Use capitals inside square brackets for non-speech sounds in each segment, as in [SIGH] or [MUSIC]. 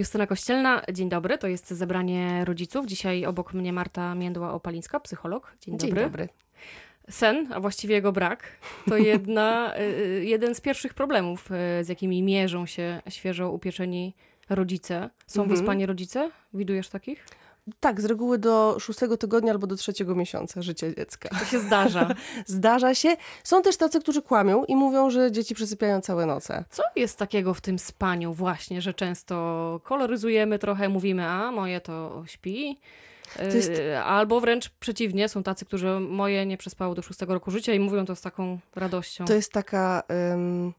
Justyna Kościelna, dzień dobry. To jest zebranie rodziców. Dzisiaj obok mnie Marta Międła-Opalińska, psycholog. Dzień dobry. Dzień dobry. Sen, a właściwie jego brak, to [LAUGHS] jedna, y, jeden z pierwszych problemów, y, z jakimi mierzą się świeżo upieczeni rodzice. Są Mhm. wyspani rodzice? Widujesz takich? Tak, z reguły do szóstego tygodnia albo do trzeciego miesiąca życia dziecka. To się zdarza. [LAUGHS] Zdarza się. Są też tacy, którzy kłamią i mówią, że dzieci przysypiają całe noce. Co jest takiego w tym spaniu właśnie, że często koloryzujemy trochę, mówimy, a moje to śpi? Jest- Y, Albo wręcz przeciwnie, są tacy, którzy moje nie przespały do szóstego roku życia i mówią to z taką radością. To jest taka, ym,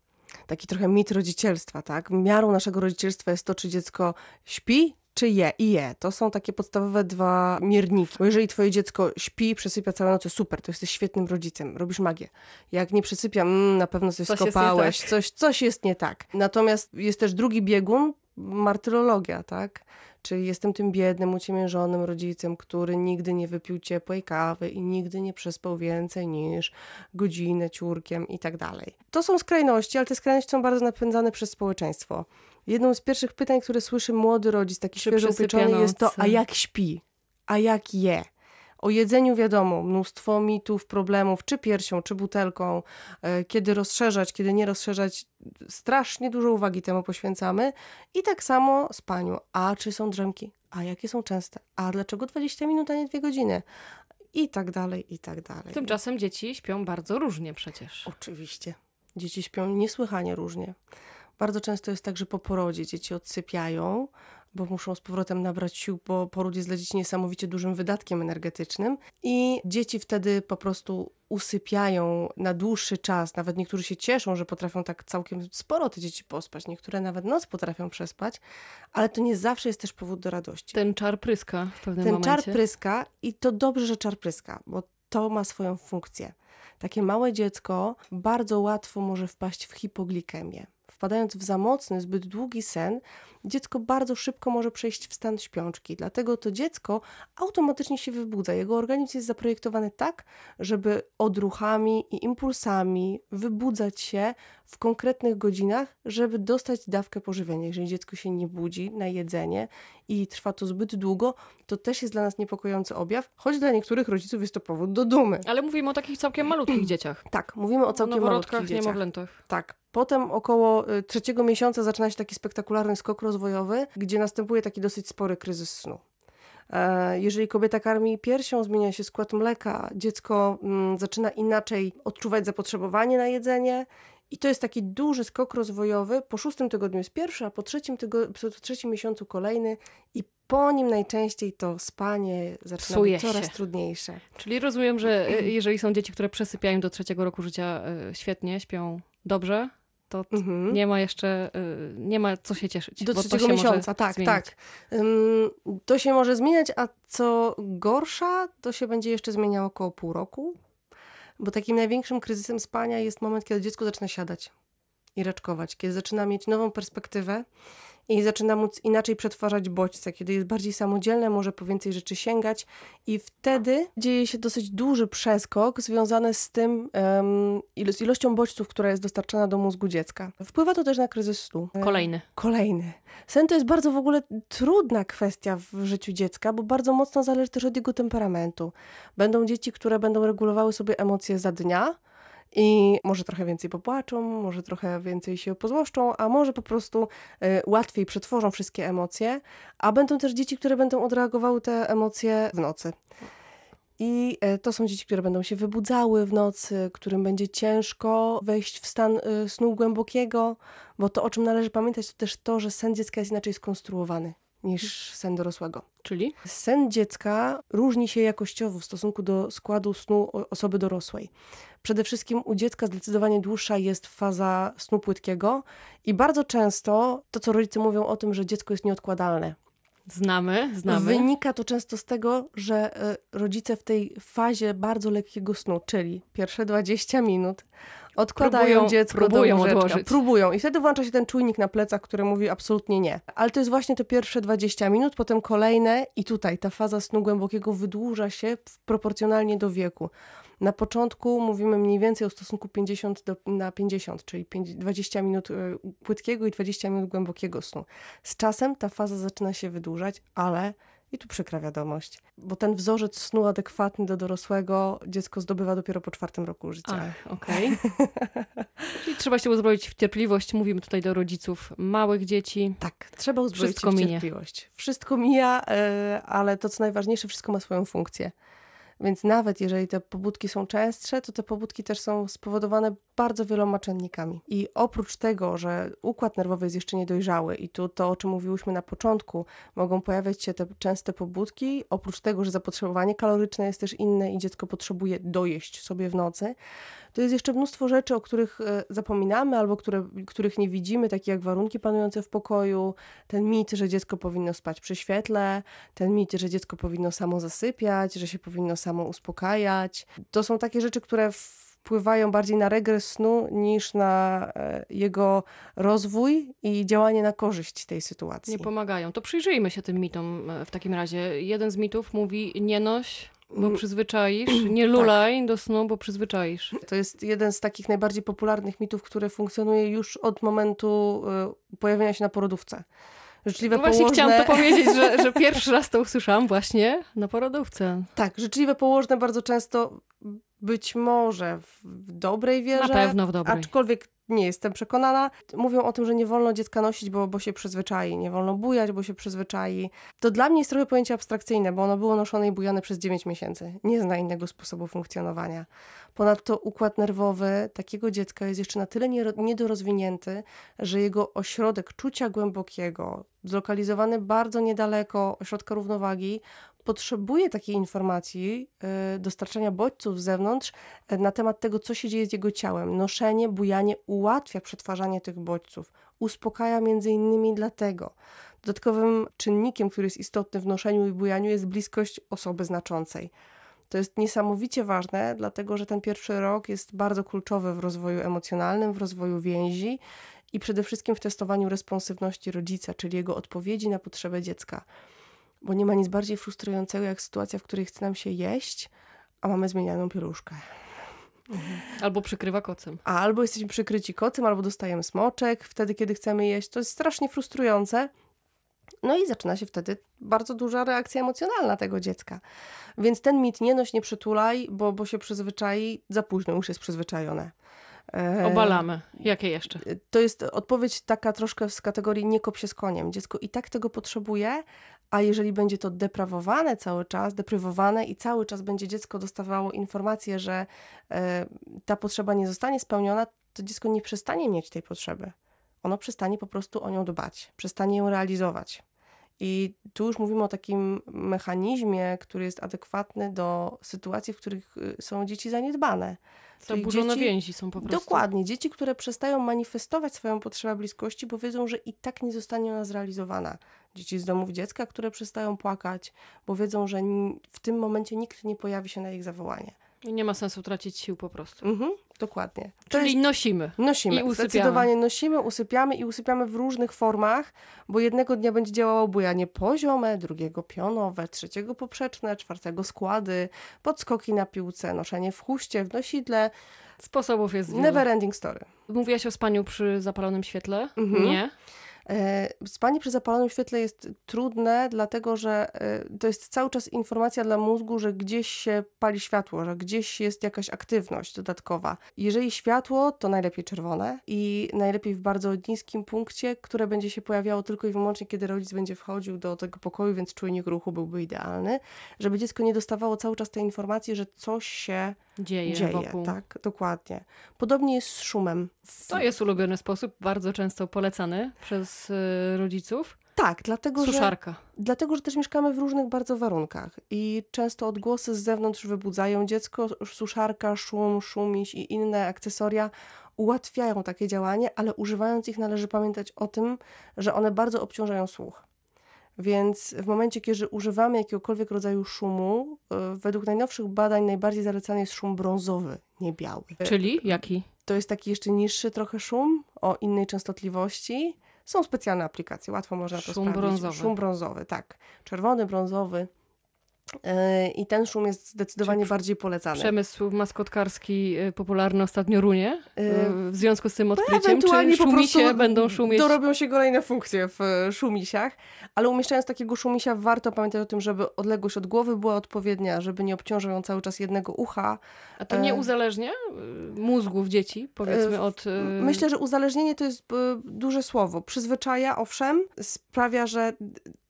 taki trochę mit rodzicielstwa, tak? Miarą naszego rodzicielstwa jest to, czy dziecko śpi, czy je i je. To są takie podstawowe dwa mierniki. Bo jeżeli twoje dziecko śpi, przesypia całe noce, super, to jesteś świetnym rodzicem, robisz magię. Jak nie przesypia, mm, na pewno coś, Coś skopałeś, tak. coś, coś jest nie tak. Natomiast jest też drugi biegun, martyrologia, tak? Czyli jestem tym biednym, uciemiężonym rodzicem, który nigdy nie wypił ciepłej kawy i nigdy nie przespał więcej niż godzinę ciurkiem i tak dalej. To są skrajności, ale te skrajności są bardzo napędzane przez społeczeństwo. Jedną z pierwszych pytań, które słyszy młody rodzic, taki Czy świeżo upieczony, jest to, a jak śpi? A jak je? O jedzeniu wiadomo, mnóstwo mitów, problemów, czy piersią, czy butelką, e, kiedy rozszerzać, kiedy nie rozszerzać. Strasznie dużo uwagi temu poświęcamy. I tak samo spaniu. A czy są drzemki? A jakie są częste? A dlaczego 20 minut, a nie 2 godziny? I tak dalej, i tak dalej. Tymczasem dzieci śpią bardzo różnie przecież. Oczywiście. Dzieci śpią niesłychanie różnie. Bardzo często jest tak, że po porodzie dzieci odsypiają, bo muszą z powrotem nabrać sił, bo poród jest dla dzieci niesamowicie dużym wydatkiem energetycznym i dzieci wtedy po prostu usypiają na dłuższy czas. Nawet niektórzy się cieszą, że potrafią tak całkiem sporo te dzieci pospać. Niektóre nawet noc potrafią przespać, ale to nie zawsze jest też powód do radości. Ten czar pryska w pewnym Ten momencie. czar pryska i to dobrze, że czar pryska, bo to ma swoją funkcję. Takie małe dziecko bardzo łatwo może wpaść w hipoglikemię. Wpadając w za mocny, zbyt długi sen, dziecko bardzo szybko może przejść w stan śpiączki. Dlatego to dziecko automatycznie się wybudza. Jego organizm jest zaprojektowany tak, żeby odruchami i impulsami wybudzać się w konkretnych godzinach, żeby dostać dawkę pożywienia. Jeżeli dziecko się nie budzi na jedzenie i trwa to zbyt długo, to też jest dla nas niepokojący objaw, choć dla niektórych rodziców jest to powód do dumy. Ale mówimy o takich całkiem malutkich [CLEARS THROAT] dzieciach. Tak, mówimy o całkiem malutkich dzieciach. niemowlętach. Tak. Potem około y, trzeciego miesiąca zaczyna się taki spektakularny skok rozwojowy, gdzie następuje taki dosyć spory kryzys snu. E, Jeżeli kobieta karmi piersią, zmienia się skład mleka, dziecko mm, zaczyna inaczej odczuwać zapotrzebowanie na jedzenie. I to jest taki duży skok rozwojowy. Po szóstym tygodniu jest pierwszy, a po trzecim, tygo- po trzecim miesiącu kolejny. I po nim najczęściej to spanie zaczyna Psuje być coraz się. trudniejsze. Czyli rozumiem, że y, [CLEARS THROAT] jeżeli są dzieci, które przesypiają do trzeciego roku życia y, świetnie, śpią dobrze, to Mhm. nie ma jeszcze, y, nie ma co się cieszyć. Do trzeciego miesiąca, tak, zmienić. tak. To się może zmieniać, a co gorsza, to się będzie jeszcze zmieniało około pół roku. Bo takim największym kryzysem spania jest moment, kiedy dziecko zaczyna siadać i raczkować, kiedy zaczyna mieć nową perspektywę i zaczyna móc inaczej przetwarzać bodźce, kiedy jest bardziej samodzielne, może po więcej rzeczy sięgać i wtedy dzieje się dosyć duży przeskok związany z tym, um, ilo- z ilością bodźców, która jest dostarczana do mózgu dziecka. Wpływa to też na kryzys snu. Kolejny. Kolejny. Sen to jest bardzo w ogóle trudna kwestia w życiu dziecka, bo bardzo mocno zależy też od jego temperamentu. Będą dzieci, które będą regulowały sobie emocje za dnia i może trochę więcej popłaczą, może trochę więcej się pozłoszczą, a może po prostu y, łatwiej przetworzą wszystkie emocje, a będą też dzieci, które będą odreagowały te emocje w nocy. I e, to są dzieci, które będą się wybudzały w nocy, którym będzie ciężko wejść w stan y, snu głębokiego, bo to, o czym należy pamiętać, to też to, że sen dziecka jest inaczej skonstruowany niż sen dorosłego. Czyli? Sen dziecka różni się jakościowo w stosunku do składu snu osoby dorosłej. Przede wszystkim u dziecka zdecydowanie dłuższa jest faza snu płytkiego i bardzo często to, co rodzice mówią o tym, że dziecko jest nieodkładalne. Znamy, znamy. Wynika to często z tego, że e, rodzice w tej fazie bardzo lekkiego snu, czyli pierwsze 20 minut, Odkładają Próbują- dziecko próbują do łóżeczka. odłożyć. Próbują. I wtedy włącza się ten czujnik na plecach, który mówi absolutnie nie. Ale to jest właśnie te pierwsze 20 minut, potem kolejne i tutaj ta faza snu głębokiego wydłuża się proporcjonalnie do wieku. Na początku mówimy mniej więcej o stosunku 50 do, na 50, czyli pięć- 20 minut y, płytkiego i 20 minut głębokiego snu. Z czasem ta faza zaczyna się wydłużać, ale i tu przykra wiadomość, bo ten wzorzec snu adekwatny do dorosłego dziecko zdobywa dopiero po czwartym roku życia. Okej. [LAUGHS] Czyli trzeba się uzbroić w cierpliwość. Mówimy tutaj do rodziców małych dzieci. Tak, trzeba uzbroić Wszystko się w minie. cierpliwość. Wszystko mija, e, ale to co najważniejsze, wszystko ma swoją funkcję. Więc nawet jeżeli te pobudki są częstsze, to te pobudki też są spowodowane bardzo wieloma czynnikami. I oprócz tego, że układ nerwowy jest jeszcze niedojrzały i tu to, o czym mówiłyśmy na początku, mogą pojawiać się te częste pobudki, oprócz tego, że zapotrzebowanie kaloryczne jest też inne i dziecko potrzebuje dojeść sobie w nocy, to jest jeszcze mnóstwo rzeczy, o których e, zapominamy albo które, których nie widzimy, takie jak warunki panujące w pokoju, ten mit, że dziecko powinno spać przy świetle, ten mit, że dziecko powinno samo zasypiać, że się powinno samo uspokajać. To są takie rzeczy, które wpływają bardziej na regres snu niż na e, jego rozwój i działanie na korzyść tej sytuacji. Nie pomagają. To przyjrzyjmy się tym mitom e, w takim razie. Jeden z mitów mówi nie noś, bo Mm. przyzwyczaisz, [CLEARS THROAT] nie lulaj do snu, bo przyzwyczaisz. To jest jeden z takich najbardziej popularnych mitów, który funkcjonuje już od momentu e, pojawienia się na porodówce. Życzliwe No właśnie położne... chciałam to [LAUGHS] powiedzieć, że, że pierwszy raz to usłyszałam właśnie na porodówce. Tak, życzliwe położne bardzo często być może w, w dobrej wierze. Na pewno w dobrej. Aczkolwiek nie jestem przekonana. Mówią o tym, że nie wolno dziecka nosić, bo, bo się przyzwyczai. Nie wolno bujać, bo się przyzwyczai. To dla mnie jest trochę pojęcie abstrakcyjne, bo ono było noszone i bujane przez 9 miesięcy. Nie zna innego sposobu funkcjonowania. Ponadto układ nerwowy takiego dziecka jest jeszcze na tyle nie- niedorozwinięty, że jego ośrodek czucia głębokiego, zlokalizowany bardzo niedaleko ośrodka równowagi, potrzebuje takiej informacji, y, dostarczania bodźców z zewnątrz y, na temat tego, co się dzieje z jego ciałem. Noszenie, bujanie ułatwia przetwarzanie tych bodźców, uspokaja między innymi dlatego. Dodatkowym czynnikiem, który jest istotny w noszeniu i bujaniu jest bliskość osoby znaczącej. To jest niesamowicie ważne, dlatego że ten pierwszy rok jest bardzo kluczowy w rozwoju emocjonalnym, w rozwoju więzi i przede wszystkim w testowaniu responsywności rodzica, czyli jego odpowiedzi na potrzeby dziecka. Bo nie ma nic bardziej frustrującego jak sytuacja, w której chce nam się jeść, a mamy zmienianą pieluszkę. Albo przykrywa kocem. Albo jesteśmy przykryci kocem, albo dostajemy smoczek wtedy, kiedy chcemy jeść. To jest strasznie frustrujące. No i zaczyna się wtedy bardzo duża reakcja emocjonalna tego dziecka. Więc ten mit nie noś, nie przytulaj, bo, bo się przyzwyczai, za późno już jest przyzwyczajone. E, Obalamy. Jakie jeszcze? To jest odpowiedź taka troszkę z kategorii nie kop się z koniem. Dziecko i tak tego potrzebuje, a jeżeli będzie to deprawowane cały czas, deprywowane i cały czas będzie dziecko dostawało informację, że e, ta potrzeba nie zostanie spełniona, to dziecko nie przestanie mieć tej potrzeby. Ono przestanie po prostu o nią dbać, przestanie ją realizować. I tu już mówimy o takim mechanizmie, który jest adekwatny do sytuacji, w których y, są dzieci zaniedbane. Zaburzone dzieci- więzi są po prostu. Dokładnie. Dzieci, które przestają manifestować swoją potrzebę bliskości, bo wiedzą, że i tak nie zostanie ona zrealizowana. Dzieci z domów dziecka, które przestają płakać, bo wiedzą, że w tym momencie nikt nie pojawi się na ich zawołanie. I nie ma sensu tracić sił po prostu. Mhm, dokładnie. To Czyli jest, nosimy. nosimy. i usypiamy. Zdecydowanie nosimy, usypiamy i usypiamy w różnych formach, bo jednego dnia będzie działało bujanie poziome, drugiego pionowe, trzeciego poprzeczne, czwartego składy, podskoki na piłce, noszenie w chuście, w nosidle. Sposobów jest wiele. Never ending story. Mówiłaś o spaniu przy zapalonym świetle? Mhm. Nie. E, Spanie przy zapalonym świetle jest trudne, dlatego że e, to jest cały czas informacja dla mózgu, że gdzieś się pali światło, że gdzieś jest jakaś aktywność dodatkowa. Jeżeli światło, to najlepiej czerwone i najlepiej w bardzo niskim punkcie, które będzie się pojawiało tylko i wyłącznie, kiedy rodzic będzie wchodził do tego pokoju, więc czujnik ruchu byłby idealny, żeby dziecko nie dostawało cały czas tej informacji, że coś się Dzieje, dzieje. wokół. Tak, dokładnie. Podobnie jest z szumem. To jest ulubiony sposób, bardzo często polecany przez y, rodziców. Tak, dlatego że... Suszarka. Dlatego, że też mieszkamy w różnych bardzo warunkach i często odgłosy z zewnątrz wybudzają dziecko, suszarka, szum, szumiś i inne akcesoria ułatwiają takie działanie, ale używając ich należy pamiętać o tym, że one bardzo obciążają słuch. Więc w momencie, kiedy używamy jakiegokolwiek rodzaju szumu, y, według najnowszych badań najbardziej zalecany jest szum brązowy, nie biały. Czyli jaki? to jest taki jeszcze niższy trochę szum o innej częstotliwości. Są specjalne aplikacje, łatwo można to Szum sprawdzić. brązowy. Szum brązowy, tak. Czerwony, brązowy. Yy, I ten szum jest zdecydowanie bardziej polecany. Przemysł maskotkarski y, popularny ostatnio runie y, w związku z tym odkryciem. ewentualnie Czy szumisie będą szumieć? Dorobią się kolejne funkcje w e, szumisiach, ale umieszczając takiego szumisia warto pamiętać o tym, żeby odległość od głowy była odpowiednia, żeby nie obciążał ją cały czas jednego ucha. A to nie e, uzależnia mózgów dzieci, powiedzmy, od... Myślę, że uzależnienie to jest e, duże słowo. Przyzwyczaja, owszem, sprawia, że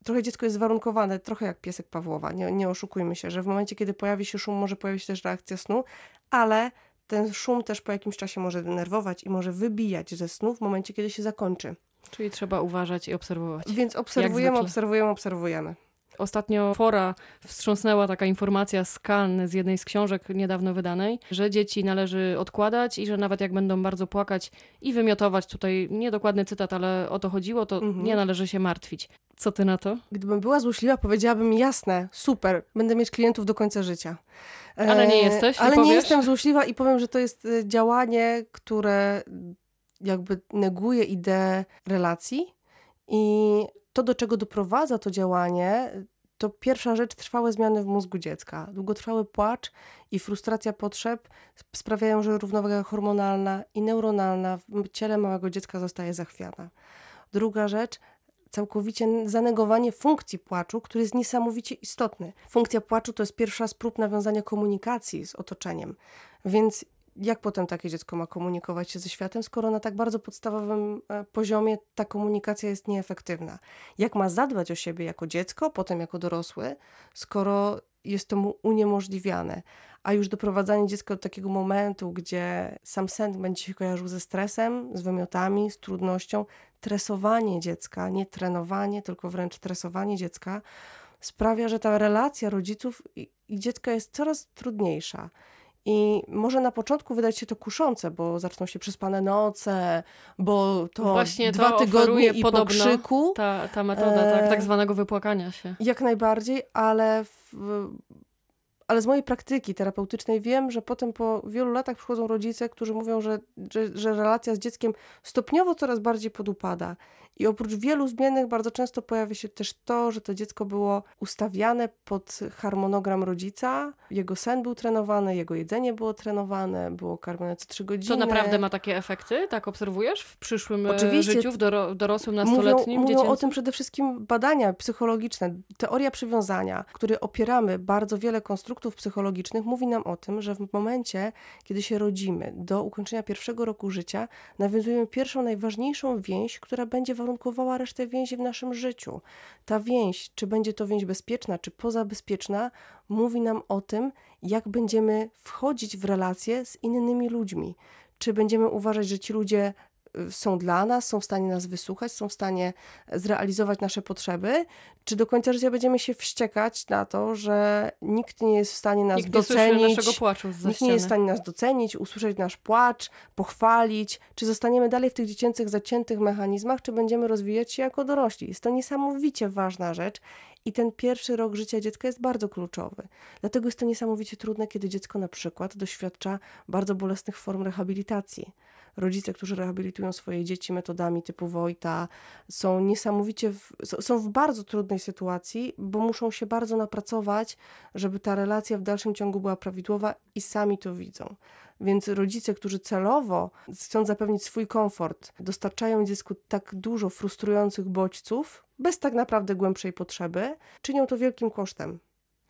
trochę dziecko jest zwarunkowane, trochę jak piesek Pawłowa. Nie, nie oszukujmy się, że w momencie, kiedy pojawi się szum, może pojawić się też reakcja snu, ale ten szum też po jakimś czasie może denerwować i może wybijać ze snu w momencie, kiedy się zakończy. Czyli trzeba uważać i obserwować. Więc obserwujemy, obserwujemy, obserwujemy. Ostatnio fora wstrząsnęła taka informacja z Cannes, z jednej z książek niedawno wydanej, że dzieci należy odkładać i że nawet jak będą bardzo płakać i wymiotować, tutaj niedokładny cytat, ale o to chodziło, to Mhm. nie należy się martwić. Co ty na to? Gdybym była złośliwa, powiedziałabym jasne, super, będę mieć klientów do końca życia. Ale nie E, jesteś, nie Ale nie jestem złośliwa i powiem, że to jest e, działanie, które jakby neguje ideę relacji i to, do czego doprowadza to działanie, to pierwsza rzecz trwałe zmiany w mózgu dziecka. Długotrwały płacz i frustracja potrzeb sprawiają, że równowaga hormonalna i neuronalna w ciele małego dziecka zostaje zachwiana. Druga rzecz, całkowicie zanegowanie funkcji płaczu, który jest niesamowicie istotny. Funkcja płaczu to jest pierwsza z prób nawiązania komunikacji z otoczeniem. Więc jak potem takie dziecko ma komunikować się ze światem, skoro na tak bardzo podstawowym e, poziomie ta komunikacja jest nieefektywna? Jak ma zadbać o siebie jako dziecko, potem jako dorosły, skoro jest to mu uniemożliwiane? A już doprowadzanie dziecka do takiego momentu, gdzie sam sen będzie się kojarzył ze stresem, z wymiotami, z trudnością, tresowanie dziecka, nie trenowanie, tylko wręcz tresowanie dziecka, sprawia, że ta relacja rodziców i, i dziecka jest coraz trudniejsza. I może na początku wydać się to kuszące, bo zaczną się przespane noce, bo to Właśnie to dwa tygodnie oferuje i po krzyku. Ta, ta metoda tak, E, tak zwanego wypłakania się. Jak najbardziej, ale, w, ale z mojej praktyki terapeutycznej wiem, że potem po wielu latach przychodzą rodzice, którzy mówią, że, że, że relacja z dzieckiem stopniowo coraz bardziej podupada. I oprócz wielu zmiennych bardzo często pojawia się też to, że to dziecko było ustawiane pod harmonogram rodzica, jego sen był trenowany, jego jedzenie było trenowane, było karmione co trzy godziny. To naprawdę ma takie efekty? Tak obserwujesz w przyszłym e, Oczywiście. życiu, w doro, dorosłym, Mówią, nastoletnim, mówią dziecięcym? o tym przede wszystkim badania psychologiczne. Teoria przywiązania, której opieramy bardzo wiele konstruktów psychologicznych, mówi nam o tym, że w momencie, kiedy się rodzimy, do ukończenia pierwszego roku życia, nawiązujemy pierwszą, najważniejszą więź, która będzie warunkowała resztę więzi w naszym życiu. Ta więź, czy będzie to więź bezpieczna, czy pozabezpieczna, mówi nam o tym, jak będziemy wchodzić w relacje z innymi ludźmi. Czy będziemy uważać, że ci ludzie są dla nas, są w stanie nas wysłuchać, są w stanie zrealizować nasze potrzeby, czy do końca życia będziemy się wściekać na to, że nikt nie jest w stanie nas Nikt docenić, naszego płaczu z nikt nie jest w stanie nas docenić, usłyszeć nasz płacz, pochwalić, czy zostaniemy dalej w tych dziecięcych, zaciętych mechanizmach, czy będziemy rozwijać się jako dorośli. Jest to niesamowicie ważna rzecz i ten pierwszy rok życia dziecka jest bardzo kluczowy. Dlatego jest to niesamowicie trudne, kiedy dziecko na przykład doświadcza bardzo bolesnych form rehabilitacji. Rodzice, którzy rehabilitują swoje dzieci metodami typu Wojta, są niesamowicie, w, są w bardzo trudnej sytuacji, bo muszą się bardzo napracować, żeby ta relacja w dalszym ciągu była prawidłowa i sami to widzą. Więc rodzice, którzy celowo chcą zapewnić swój komfort, dostarczają dziecku tak dużo frustrujących bodźców, bez tak naprawdę głębszej potrzeby, czynią to wielkim kosztem.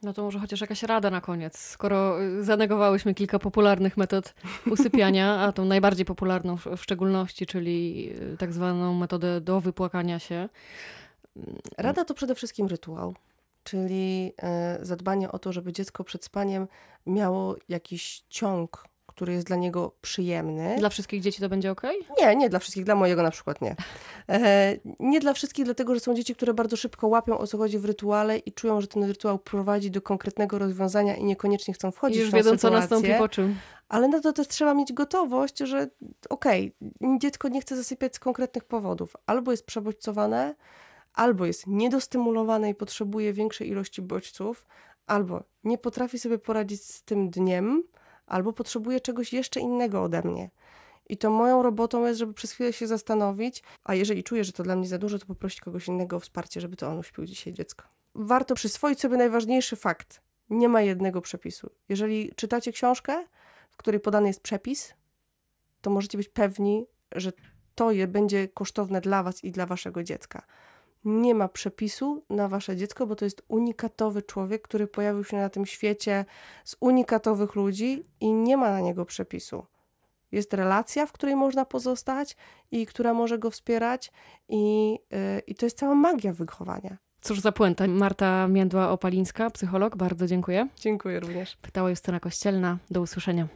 No to może chociaż jakaś rada na koniec. Skoro y, zanegowałyśmy kilka popularnych metod usypiania, a tą najbardziej popularną w, szczególności, czyli y, tak zwaną metodę do wypłakania się. Rada to przede wszystkim rytuał, czyli e, zadbanie o to, żeby dziecko przed spaniem miało jakiś ciąg, który jest dla niego przyjemny. Dla wszystkich dzieci to będzie ok? Nie, nie dla wszystkich, dla mojego na przykład nie. E, nie dla wszystkich, dlatego że są dzieci, które bardzo szybko łapią o co chodzi w rytuale i czują, że ten rytuał prowadzi do konkretnego rozwiązania i niekoniecznie chcą I wchodzić już w tą wiedzą, co sytuację. nastąpi po czym. Ale na to też trzeba mieć gotowość, że okej, dziecko nie chce zasypiać z konkretnych powodów. Albo jest przebodźcowane, albo jest niedostymulowane i potrzebuje większej ilości bodźców, albo nie potrafi sobie poradzić z tym dniem, albo potrzebuje czegoś jeszcze innego ode mnie. I to moją robotą jest, żeby przez chwilę się zastanowić, a jeżeli czuję, że to dla mnie za dużo, to poprosić kogoś innego o wsparcie, żeby to on uśpił dzisiaj dziecko. Warto przyswoić sobie najważniejszy fakt. Nie ma jednego przepisu. Jeżeli czytacie książkę, w której podany jest przepis, to możecie być pewni, że to je będzie kosztowne dla was i dla waszego dziecka. Nie ma przepisu na wasze dziecko, bo to jest unikatowy człowiek, który pojawił się na tym świecie z unikatowych ludzi i nie ma na niego przepisu. Jest relacja, w której można pozostać i która może go wspierać, i, yy, i to jest cała magia wychowania. Cóż za puenta. Marta Międła-Opalińska, psycholog, bardzo dziękuję. Dziękuję również. Pytała Justyna Kościelna. Do usłyszenia.